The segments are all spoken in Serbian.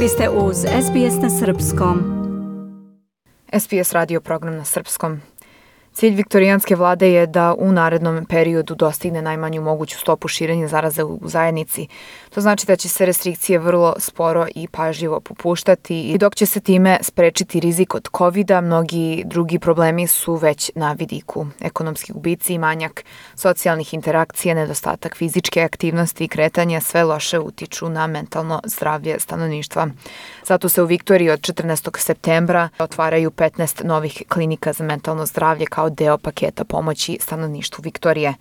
Vi ste uz SBS na Srpskom. SBS radio program na Srpskom. Cilj viktorijanske vlade je da u narednom periodu dostigne najmanju moguću stopu širenja zaraze u zajednici. To znači da će se restrikcije vrlo sporo i pažljivo popuštati i dok će se time sprečiti rizik od covid mnogi drugi problemi su već na vidiku. Ekonomski gubici manjak socijalnih interakcija, nedostatak fizičke aktivnosti i kretanja sve loše utiču na mentalno zdravlje stanovništva. Zato se u Viktoriji od 14. septembra otvaraju 15 novih klinika za mentalno zdravlje kao deo paketa pomoći stanovništvu Viktorije.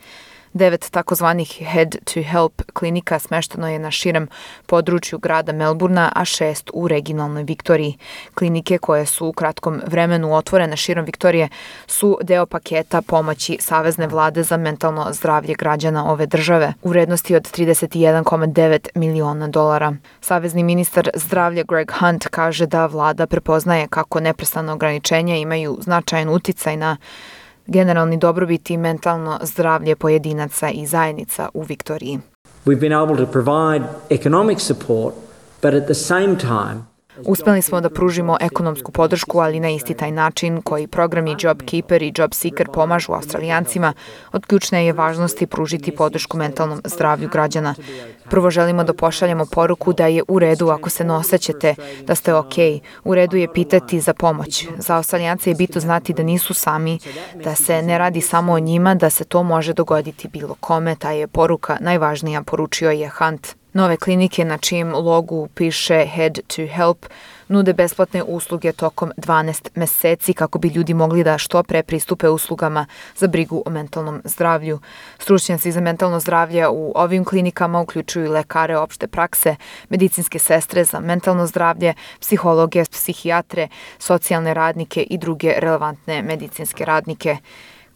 Devet takozvanih Head to Help klinika smešteno je na širem području grada Melburna, a šest u regionalnoj Viktoriji. Klinike koje su u kratkom vremenu otvorene širom Viktorije su deo paketa pomoći Savezne vlade za mentalno zdravlje građana ove države u vrednosti od 31,9 miliona dolara. Savezni ministar zdravlja Greg Hunt kaže da vlada prepoznaje kako neprestano ograničenja imaju značajan uticaj na generalni dobrobit i mentalno zdravlje pojedinaca i zajednica u Viktoriji. We've been able to provide economic support, but at the same time Uspeli smo da pružimo ekonomsku podršku, ali na isti taj način koji programi JobKeeper i JobSeeker pomažu australijancima, od ključne je važnosti pružiti podršku mentalnom zdravlju građana. Prvo želimo da pošaljemo poruku da je u redu ako se ne osjećate da ste ok. U redu je pitati za pomoć. Za australijance je bitno znati da nisu sami, da se ne radi samo o njima, da se to može dogoditi bilo kome. Ta je poruka najvažnija, poručio je Hunt. Nove klinike na čijem logu piše Head to Help nude besplatne usluge tokom 12 meseci kako bi ljudi mogli da što pre pristupe uslugama za brigu o mentalnom zdravlju. Stručnjaci za mentalno zdravlje u ovim klinikama uključuju lekare opšte prakse, medicinske sestre za mentalno zdravlje, psihologe, psihijatre, socijalne radnike i druge relevantne medicinske radnike.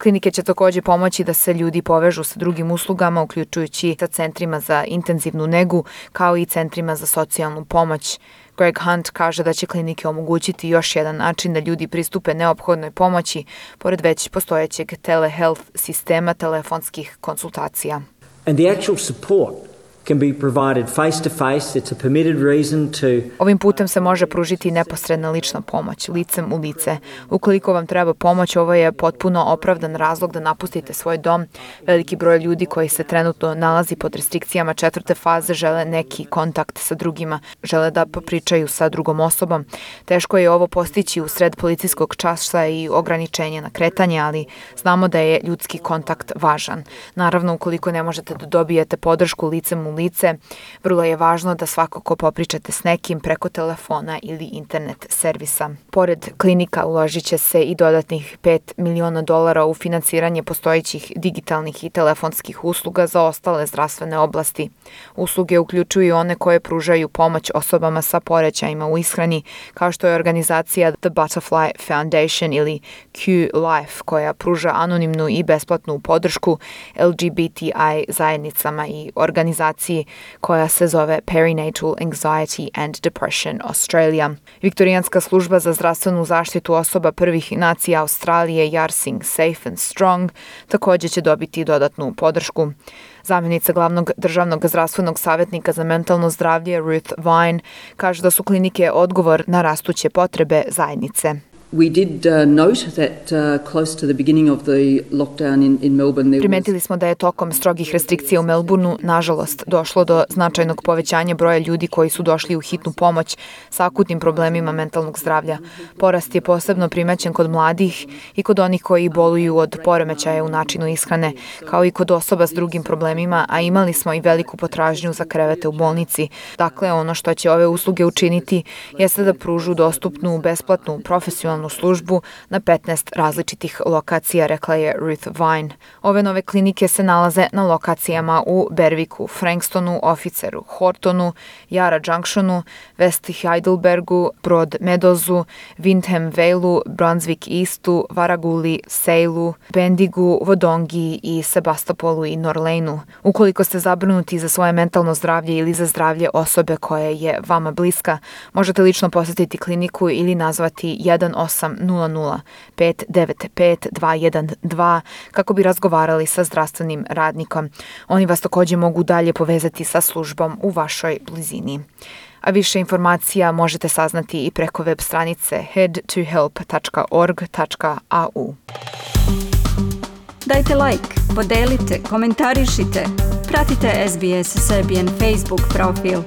Klinike će takođe pomoći da se ljudi povežu sa drugim uslugama, uključujući sa centrima za intenzivnu negu, kao i centrima za socijalnu pomoć. Greg Hunt kaže da će klinike omogućiti još jedan način da ljudi pristupe neophodnoj pomoći, pored već postojećeg telehealth sistema telefonskih konsultacija. And the actual support can be provided face to face. It's a permitted reason to Ovim putem se može pružiti neposredna lična pomoć, licem u lice. Ukoliko vam treba pomoć, ovo je potpuno opravdan razlog da napustite svoj dom. Veliki broj ljudi koji se trenutno nalazi pod restrikcijama četvrte faze žele neki kontakt sa drugima, žele da popričaju sa drugom osobom. Teško je ovo postići u sred policijskog časa i ograničenja na kretanje, ali znamo da je ljudski kontakt važan. Naravno, ukoliko ne možete da dobijete podršku licem u lice, vrlo je važno da svakako popričate s nekim preko telefona ili internet servisa. Pored klinika uložit će se i dodatnih 5 miliona dolara u finansiranje postojećih digitalnih i telefonskih usluga za ostale zdravstvene oblasti. Usluge uključuju one koje pružaju pomoć osobama sa porećajima u ishrani, kao što je organizacija The Butterfly Foundation ili Q Life, koja pruža anonimnu i besplatnu podršku LGBTI zajednicama i organizacijama organizaciji koja se zove Perinatal Anxiety and Depression Australia. Viktorijanska služba za zdravstvenu zaštitu osoba prvih nacija Australije Yarsing Safe and Strong takođe će dobiti dodatnu podršku. Zamjenica glavnog državnog zdravstvenog savjetnika za mentalno zdravlje Ruth Vine kaže da su klinike odgovor na rastuće potrebe zajednice. Primetili smo da je tokom strogih restrikcija u Melbourneu, nažalost, došlo do značajnog povećanja broja ljudi koji su došli u hitnu pomoć sa akutnim problemima mentalnog zdravlja. Porast je posebno primećen kod mladih i kod onih koji boluju od poremećaja u načinu ishrane, kao i kod osoba s drugim problemima, a imali smo i veliku potražnju za krevete u bolnici. Dakle, ono što će ove usluge učiniti jeste da pružu dostupnu, besplatnu, profesionalnu socijalnu službu na 15 različitih lokacija, rekla je Ruth Vine. Ove nove klinike se nalaze na lokacijama u Berviku, Frankstonu, Oficeru, Hortonu, Jara Junctionu, West Heidelbergu, Broad Meadows-u, Windham Valeu, Brunswick Eastu, Varaguli, Sejlu, Bendigu, Vodongi i Sebastopolu i Norlejnu. Ukoliko ste zabrinuti za svoje mentalno zdravlje ili za zdravlje osobe koje je vama bliska, možete lično posetiti kliniku ili nazvati 1 800 595 212 kako bi razgovarali sa zdravstvenim radnikom. Oni vas takođe mogu dalje povezati sa službom u vašoj blizini. A više informacija možete saznati i preko web stranice headtohelp.org.au. Dajte like, podelite, komentarišite. Pratite SBS Serbian Facebook profil.